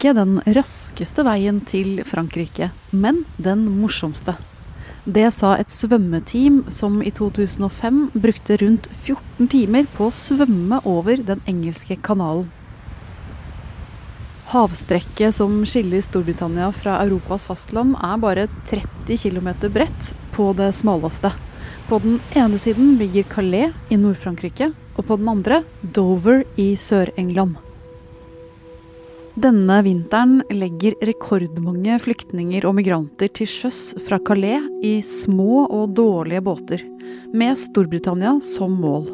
ikke den raskeste veien til Frankrike, men den morsomste. Det sa et svømmeteam som i 2005 brukte rundt 14 timer på å svømme over den engelske kanalen. Havstrekket som skiller Storbritannia fra Europas fastland er bare 30 km bredt på det smaleste. På den ene siden ligger Calais i Nord-Frankrike, og på den andre Dover i Sør-England. Denne vinteren legger rekordmange flyktninger og migranter til sjøs fra Calais i små og dårlige båter, med Storbritannia som mål.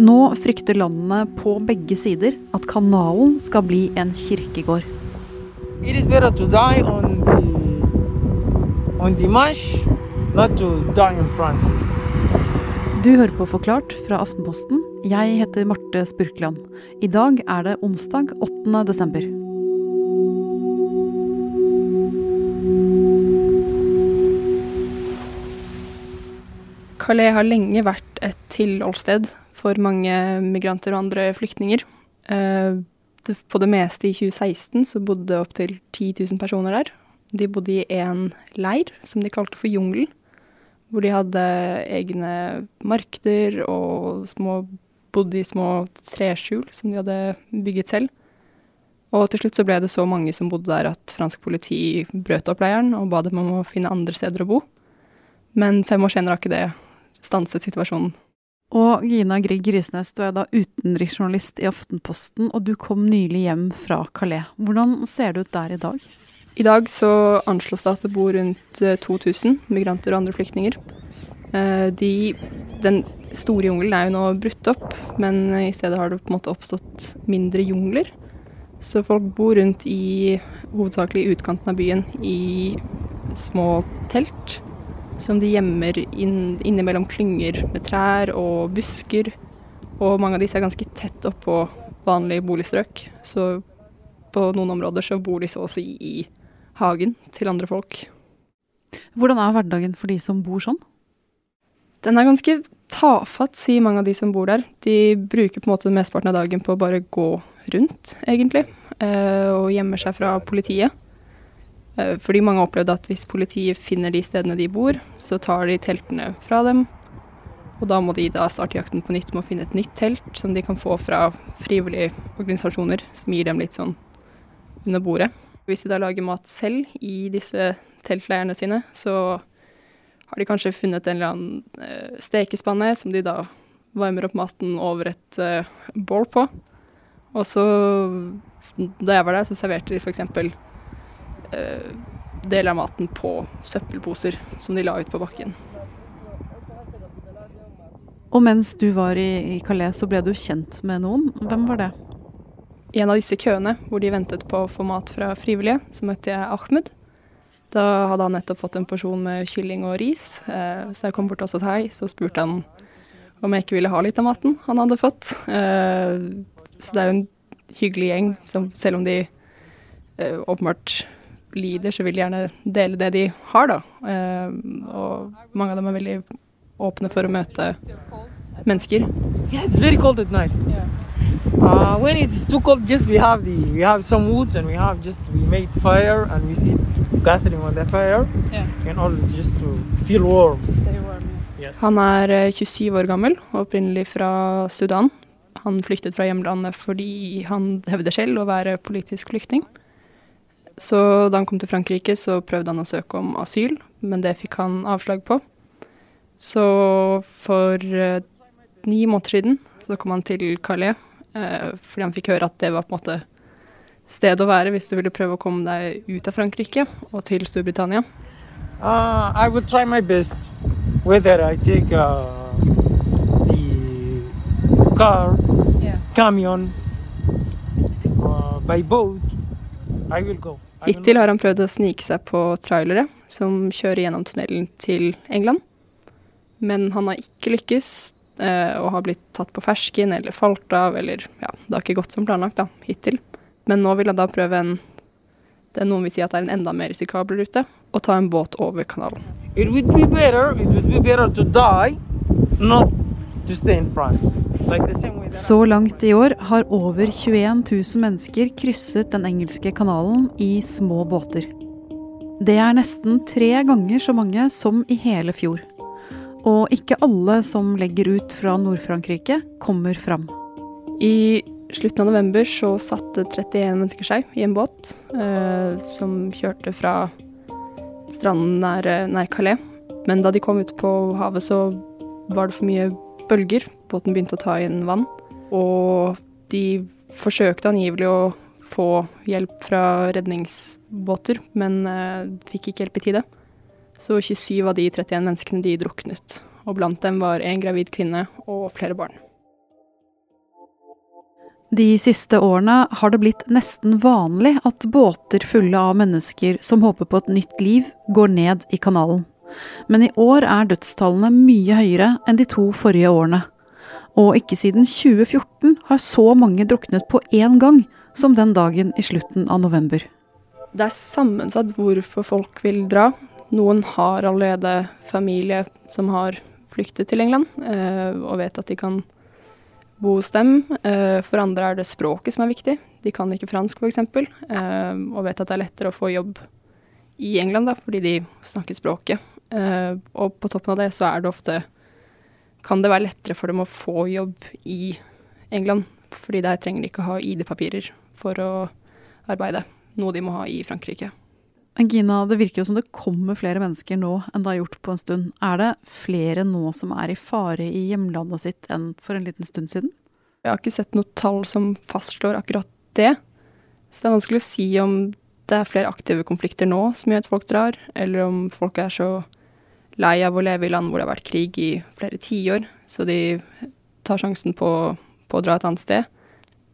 Nå frykter landene på begge sider at kanalen skal bli en kirkegård. It is better to die on the on the marsh, not to die in France. Du hører på Forklart fra Aftenposten. Jeg heter Marte Spurkland. I dag er det onsdag 8. desember. Calais har lenge vært et tilholdssted for mange migranter og andre flyktninger. Eh, på det meste i 2016 så bodde opptil 10 000 personer der. De bodde i en leir som de kalte for Jungelen, hvor de hadde egne markeder og små, bodde i små treskjul som de hadde bygget selv. Og til slutt så ble det så mange som bodde der at fransk politi brøt opp leiren og ba dem om å finne andre steder å bo. Men fem år senere har ikke det stanset situasjonen. Og Gina Grieg Risnes, du er da utenriksjournalist i Aftenposten, og du kom nylig hjem fra Calais. Hvordan ser det ut der i dag? I dag så anslås det at det bor rundt 2000 migranter og andre flyktninger. De, den store jungelen er jo nå brutt opp, men i stedet har det på en måte oppstått mindre jungler. Så folk bor rundt i hovedsakelig utkanten av byen i små telt som de gjemmer inn, innimellom klynger med trær og busker. Og mange av disse er ganske tett oppå vanlige boligstrøk. Så på noen områder så bor de så å si i hagen til andre folk. Hvordan er hverdagen for de som bor sånn? Den er ganske tafatt, sier mange av de som bor der. De bruker på en måte mesteparten av dagen på å bare gå rundt, egentlig. Eh, og gjemmer seg fra politiet. Eh, fordi mange har opplevd at hvis politiet finner de stedene de bor, så tar de teltene fra dem. Og da må de da starte jakten på nytt med å finne et nytt telt som de kan få fra frivillige organisasjoner, som gir dem litt sånn under bordet. Hvis de da lager mat selv i disse teltleirene sine, så har de kanskje funnet en eller annen uh, stekespanne som de da varmer opp maten over et uh, bål på. Og så, da jeg var der, så serverte de f.eks eh, deler av maten på søppelposer som de la ut på bakken. Og mens du var i, Calais, så ble du kjent med noen. Hvem var det? I en av disse køene hvor de ventet på å få mat fra frivillige, så møtte jeg Ahmed. Da hadde han nettopp fått en porsjon med kylling og ris, eh, så jeg kom bort og sa hei. Så spurte han om jeg ikke ville ha litt av maten han hadde fått. Eh, så det er jo en hyggelig gjeng, som, selv om de eh, åpenbart lider, så vil de gjerne dele det de har, da. Uh, og mange av dem er veldig åpne for å møte mennesker. Yeah, it's very cold at night. Yeah. Uh, when it's too cold, just we have the we have some woods and we have just we made fire and we sit gasoline on the fire yeah. and all just to feel warm. To stay warm yeah. yes. Han er 27 eh, år gammel opprinnelig fra Sudan. Han flyktet fra hjemlandet fordi han hevder selv å være politisk flyktning. Så da han kom til Frankrike, så prøvde han å søke om asyl, men det fikk han avslag på. Så for eh, ni måneder siden så kom han til Calais, eh, fordi han fikk høre at det var på en måte stedet å være hvis du ville prøve å komme deg ut av Frankrike og til Storbritannia. Uh, I will try my best whether I take uh, the car, yeah. camion, uh, by boat. I will go. Hittil har han prøvd å snike seg på trailere som kjører gjennom tunnelen til England. Men han har ikke lykkes, eh, og har blitt tatt på fersken eller falt av, eller ja, det har ikke gått som planlagt da, hittil. Men nå vil han da prøve en det er noen vil si at det er en enda mer risikabel rute, å ta en båt over kanalen. It would be better, it would be better to die, not to stay in France. Så langt i år har over 21 000 mennesker krysset den engelske kanalen i små båter. Det er nesten tre ganger så mange som i hele fjor. Og ikke alle som legger ut fra Nord-Frankrike, kommer fram. I slutten av november så satte 31 mennesker seg i en båt eh, som kjørte fra stranden nær, nær Calais. Men da de kom ut på havet, så var det for mye bølger. Båten begynte å ta inn vann. Og de forsøkte angivelig å få hjelp fra redningsbåter, men eh, fikk ikke hjelp i tide. Så 27 av de 31 menneskene de druknet. Og blant dem var en gravid kvinne og flere barn. De siste årene har det blitt nesten vanlig at båter fulle av mennesker som håper på et nytt liv, går ned i kanalen. Men i år er dødstallene mye høyere enn de to forrige årene. Og ikke siden 2014 har så mange druknet på én gang som den dagen i slutten av november. Det er sammensatt hvorfor folk vil dra. Noen har allerede familie som har flyktet til England, eh, og vet at de kan bo hos dem. Eh, for andre er det språket som er viktig. De kan ikke fransk f.eks. Eh, og vet at det er lettere å få jobb i England da, fordi de snakker språket. Eh, og på toppen av det så er det ofte kan det være lettere for dem å få jobb i England. Fordi der trenger de ikke ha ID-papirer for å arbeide, noe de må ha i Frankrike. Gina, det virker jo som det kommer flere mennesker nå enn det har gjort på en stund. Er det flere nå som er i fare i hjemlandet sitt enn for en liten stund siden? Jeg har ikke sett noe tall som fastslår akkurat det. Så det er vanskelig å si om det er flere aktive konflikter nå som gjør at folk drar, eller om folk er så lei av å leve i land hvor det har vært krig i flere tiår, så de tar sjansen på, på å dra et annet sted.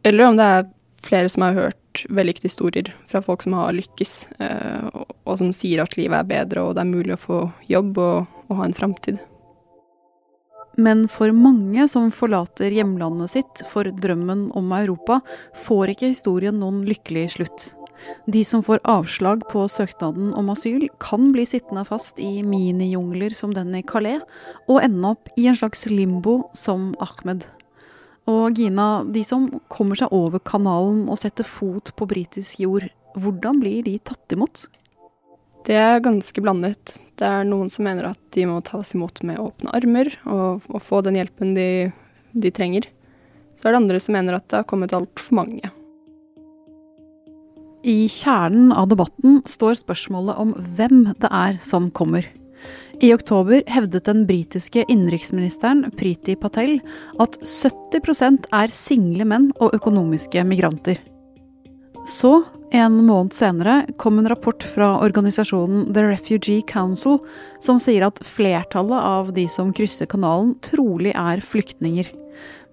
Eller om det er flere som har hørt vellykkede historier fra folk som har lykkes, eh, og, og som sier at livet er bedre og det er mulig å få jobb og, og ha en framtid. Men for mange som forlater hjemlandet sitt for drømmen om Europa, får ikke historien noen lykkelig slutt. De som får avslag på søknaden om asyl, kan bli sittende fast i minijungler som den i Calais, og ende opp i en slags limbo som Ahmed. Og Gina, de som kommer seg over kanalen og setter fot på britisk jord, hvordan blir de tatt imot? Det er ganske blandet. Det er noen som mener at de må tas imot med åpne armer og, og få den hjelpen de, de, trenger. Så er det andre som mener at det har kommet altfor mange. I kjernen av debatten står spørsmålet om hvem det er som kommer. I oktober hevdet den britiske innenriksministeren Priti Patel at 70% er single menn og økonomiske migranter. Så, en måned senere, kom en rapport fra organisasjonen The Refugee Council som sier at flertallet av de som krysser kanalen, trolig er flyktninger.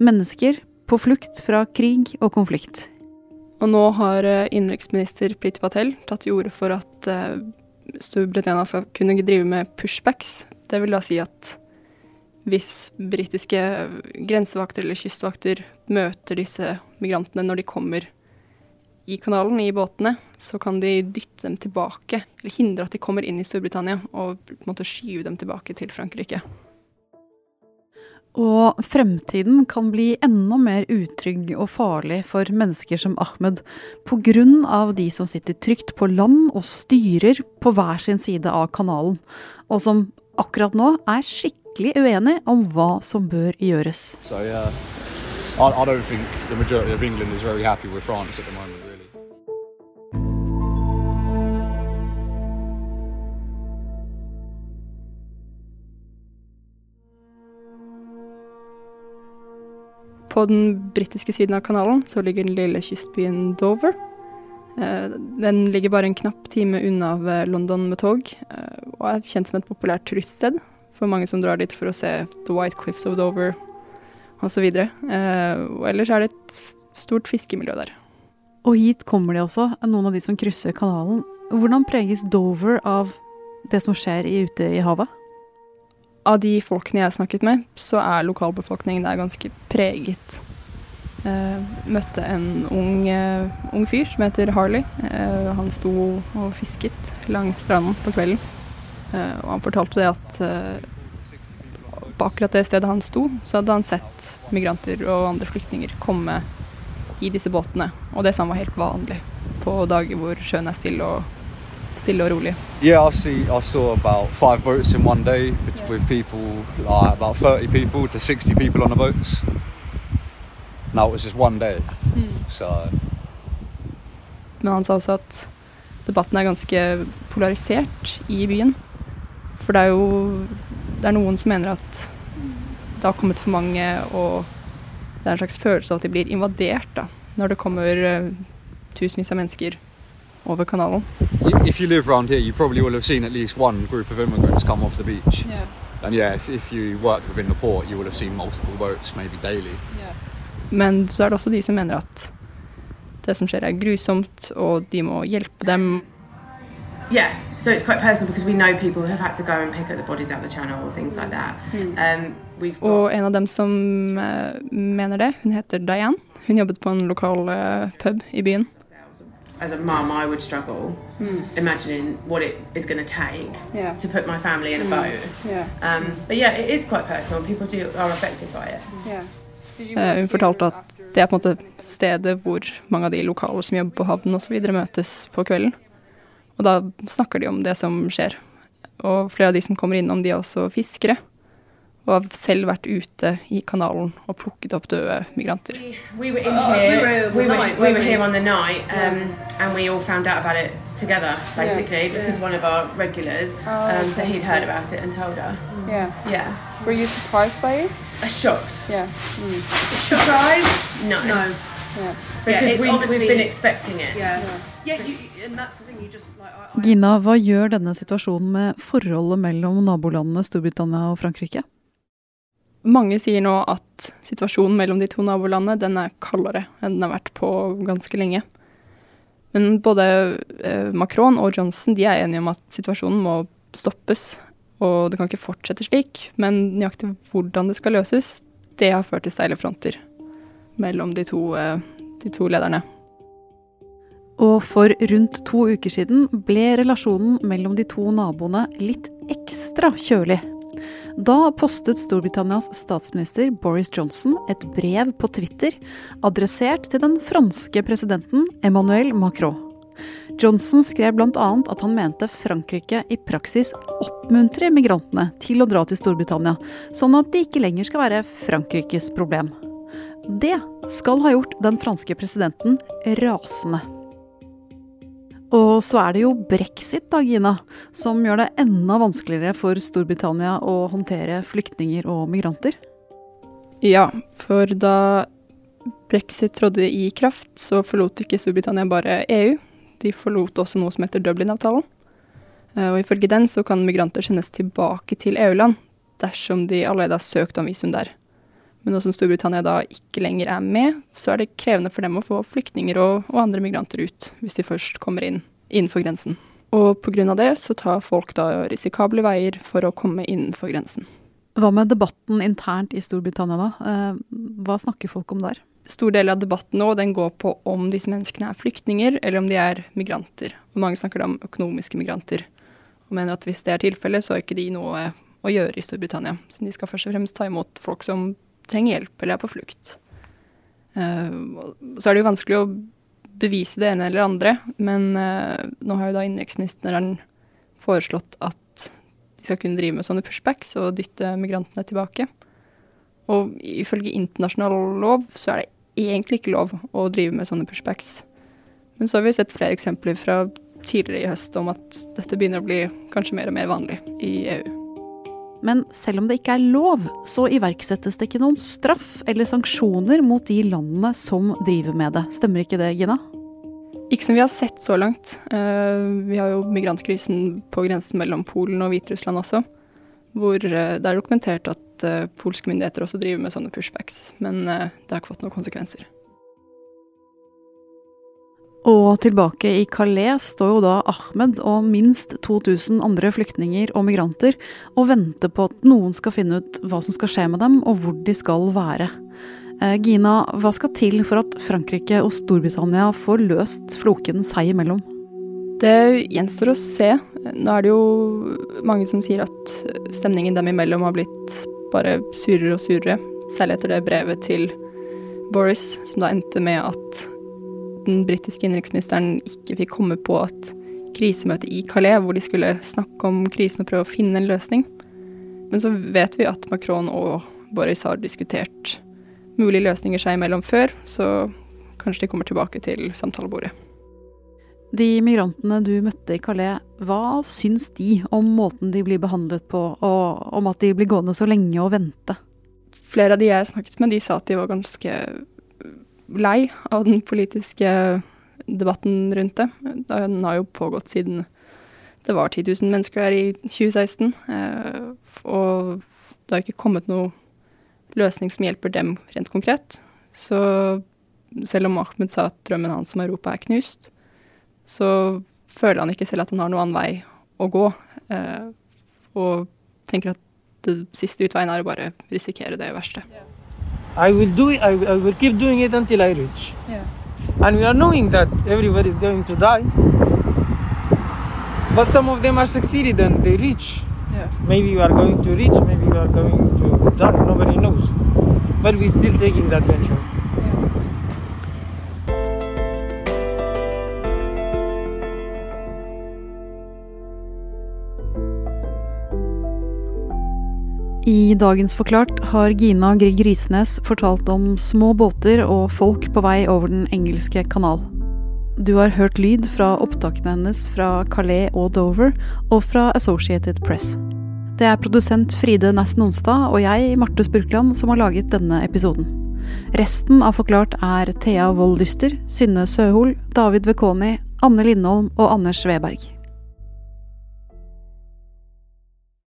Mennesker på flukt fra krig og konflikt. Og nå har eh, innenriksminister Priti Patel tatt til orde for at eh, Storbritannia skal kunne drive med pushbacks. Det vil da si at hvis britiske grensevakter eller kystvakter møter disse migrantene når de kommer i kanalen, i båtene, så kan de dytte dem tilbake, eller hindre at de kommer inn i Storbritannia, og på en måte skyve dem tilbake til Frankrike. Og fremtiden kan bli enda mer utrygg og farlig for mennesker som Ahmed pga. de som sitter trygt på land og styrer på hver sin side av kanalen, og som akkurat nå er skikkelig uenige om hva som bør gjøres. So, yeah. I, I På den britiske siden av kanalen så ligger den lille kystbyen Dover. Eh, den ligger bare en knapp time unna London med tog, eh, og er kjent som et populært turiststed for mange som drar dit for å se The White Cliffs of Dover osv. Og, og ellers er det et stort fiskemiljø der. Og hit kommer de også, noen av de som krysser kanalen. Hvordan preges Dover av det som skjer ute i havet? Av de folkene jeg har snakket med, så er lokalbefolkningen der ganske preget. Uh, møtte en ung, uh, ung, fyr som heter Harley. Uh, han sto og fisket langs stranden på kvelden. og han fortalte det at på akkurat det stedet han sto, så hadde han sett migranter og andre flyktninger komme i disse båtene. Og det samme var helt vanlig på dager hvor sjøen er stille og, stille og rolig. Yeah, I see. I saw about five boats in one day with, with people, like about 30 people to 60 people on the boats. No, it was just one day. So Men han sa også at debatten er ganske polarisert i byen. For det er jo det er noen som mener at det har kommet for mange, og det er en slags følelse av at de blir invadert da, når det kommer eh, tusenvis av mennesker over kanalen. i- if you live around here, you probably will have seen at least one group of immigrants come off the beach. Yeah. And yeah, if, if you work within the port, you will have seen multiple boats, maybe daily. Men så er det også de som mener at det som skjer er grusomt, og de må hjelpe dem. Yeah, so it's quite personal because we know people who have had to go and pick up the bodies out of the channel or things like that. Um, we've got, Og en av dem som eh, mener det, hun heter Diane. Hun jobbet på en lokal eh, pub i byen. As a mum, I would struggle imagining what it is going to take Yeah. to put my family in a boat. Um, but yeah, it is quite personal. People do are affected by it. Eh, hun fortalte at det er på en måte stedet hvor mange av de lokale som jobber på havnen osv. møtes på kvelden. Og da snakker de om det som skjer. Og flere av de som kommer innom, de er også fiskere. Og har selv vært ute i kanalen og plukket opp døde migranter. We were here. We were, we were here on the night, um, and we all found out about it together, basically, because one of our regulars, um, so he'd heard about it and told us. Yeah. Yeah, Were you surprised by it? Uh, shocked. Yeah. Surprised? No. No. Yeah. Because it's we, obviously- we've been expecting it. Yeah. Yeah, you, and that's the thing. You just like. I, I, Gina, hva gjør denne situasjonen med forholdet mellom nabolandene Storbritannia og Frankrike? Mange sier nå at situasjonen mellom de to nabolandene den er kaldere enn den har vært på ganske lenge. Men både eh, Macron og Johnson de er enige om at situasjonen må stoppes. Og det kan ikke fortsette slik. Men nøyaktig hvordan det skal løses, det har ført til steile fronter mellom de to, eh, de to lederne. Og for rundt to uker siden ble relasjonen mellom de to naboene litt ekstra kjølig. Da postet Storbritannias statsminister Boris Johnson et brev på Twitter adressert til den franske presidenten Emmanuel Macron. Johnson skrev bl.a. at han mente Frankrike i praksis oppmuntrer migrantene til å dra til Storbritannia, sånn at de ikke lenger skal være Frankrikes problem. Det skal ha gjort den franske presidenten rasende. Og så er det jo brexit, da, Gina, som gjør det enda vanskeligere for Storbritannia å håndtere flyktninger og migranter. Ja, for da brexit trådte i kraft, så forlot ikke Storbritannia bare EU. De forlot også noe som heter Dublin-avtalen. Eh, Og ifølge den så kan migranter sendes tilbake til EU-land dersom de allerede har søkt om visum der. Men nå som Storbritannia da ikke lenger er med, så er det krevende for dem å få flyktninger og, og andre migranter ut, hvis de først kommer inn innenfor grensen. Og pga. det så tar folk da risikable veier for å komme innenfor grensen. Hva med debatten internt i Storbritannia, da? Eh, Hva snakker folk om der? stor del av debatten nå den går på om disse menneskene er flyktninger, eller om de er migranter. Og mange snakker da om økonomiske migranter, og mener at hvis det er tilfellet, så har ikke de noe å gjøre i Storbritannia. Så de skal først og fremst ta imot folk som trenger hjelp eller er på flukt. Eh, så er det jo vanskelig å bevise det ene eller det andre, men eh, nå har jo da innenriksministeren foreslått at de skal kunne drive med sånne pushbacks og dytte migrantene tilbake. Og ifølge internasjonal lov så er det egentlig ikke lov å drive med sånne pushbacks. Men så har vi sett flere eksempler fra tidligere i høst om at dette begynner å bli kanskje mer og mer vanlig i EU. Men selv om det ikke er lov, så iverksettes det ikke noen straff eller sanksjoner mot de landene som driver med det. Stemmer ikke det, Gina? Ikke som vi har sett så langt. Eh, vi har jo migrantkrisen på grensen mellom Polen og Hviterussland også, hvor eh, det er dokumentert at uh, polske myndigheter også driver med sånne pushbacks, men det har ikke fått noen konsekvenser. Og tilbake i Calais står jo da Ahmed og minst 2000 andre flyktninger og migranter og venter på at noen skal finne ut hva som skal skje med dem og hvor de skal være. Eh, Gina, hva skal til for at Frankrike og Storbritannia får løst floken seg imellom? Det gjenstår å se. Nå er det jo mange som sier at stemningen dem imellom har blitt bare surere og surere, særlig etter det brevet til Boris, som da endte med at den britiske innenriksministeren ikke fikk komme på et krisemøte i Calais, hvor de skulle snakke om krisen og prøve å finne en løsning. Men så vet vi at Macron og Boris har diskutert mulige løsninger seg imellom før, så kanskje de kommer tilbake til samtalebordet. De migrantene du møtte i Calais, hva syns de om måten de blir behandlet på, og om at de blir gående så lenge og vente? Flere av de jeg snakket med, de sa at de var ganske lei av den politiske debatten rundt det. Den har jo pågått siden det var 10 000 mennesker der i 2016. Eh, og det har ikke kommet noe løsning som hjelper dem rent konkret. Så selv om Ahmed sa at drømmen hans om Europa er knust, så føler han ikke selv at han har noen annen vei å gå. Eh, og tenker at det siste utveien er å bare risikere det verste. I will do it. I, I will keep doing it until I reach. Yeah. And we are knowing that everybody is going to die. But some of them are succeeded and they reach. Yeah. Maybe we are going to reach, maybe we are going to die, nobody knows. But we're still taking that venture. I dagens Forklart har Gina Grieg Risnes fortalt om små båter og folk på vei over Den engelske kanal. Du har hørt lyd fra opptakene hennes fra Calais og Dover, og fra Associated Press. Det er produsent Fride Nesten Onsdag og jeg, Marte Spurkland, som har laget denne episoden. Resten av Forklart er Thea Wold Lyster, Synne Søhol, David Vekoni, Anne Lindholm og Anders Weberg.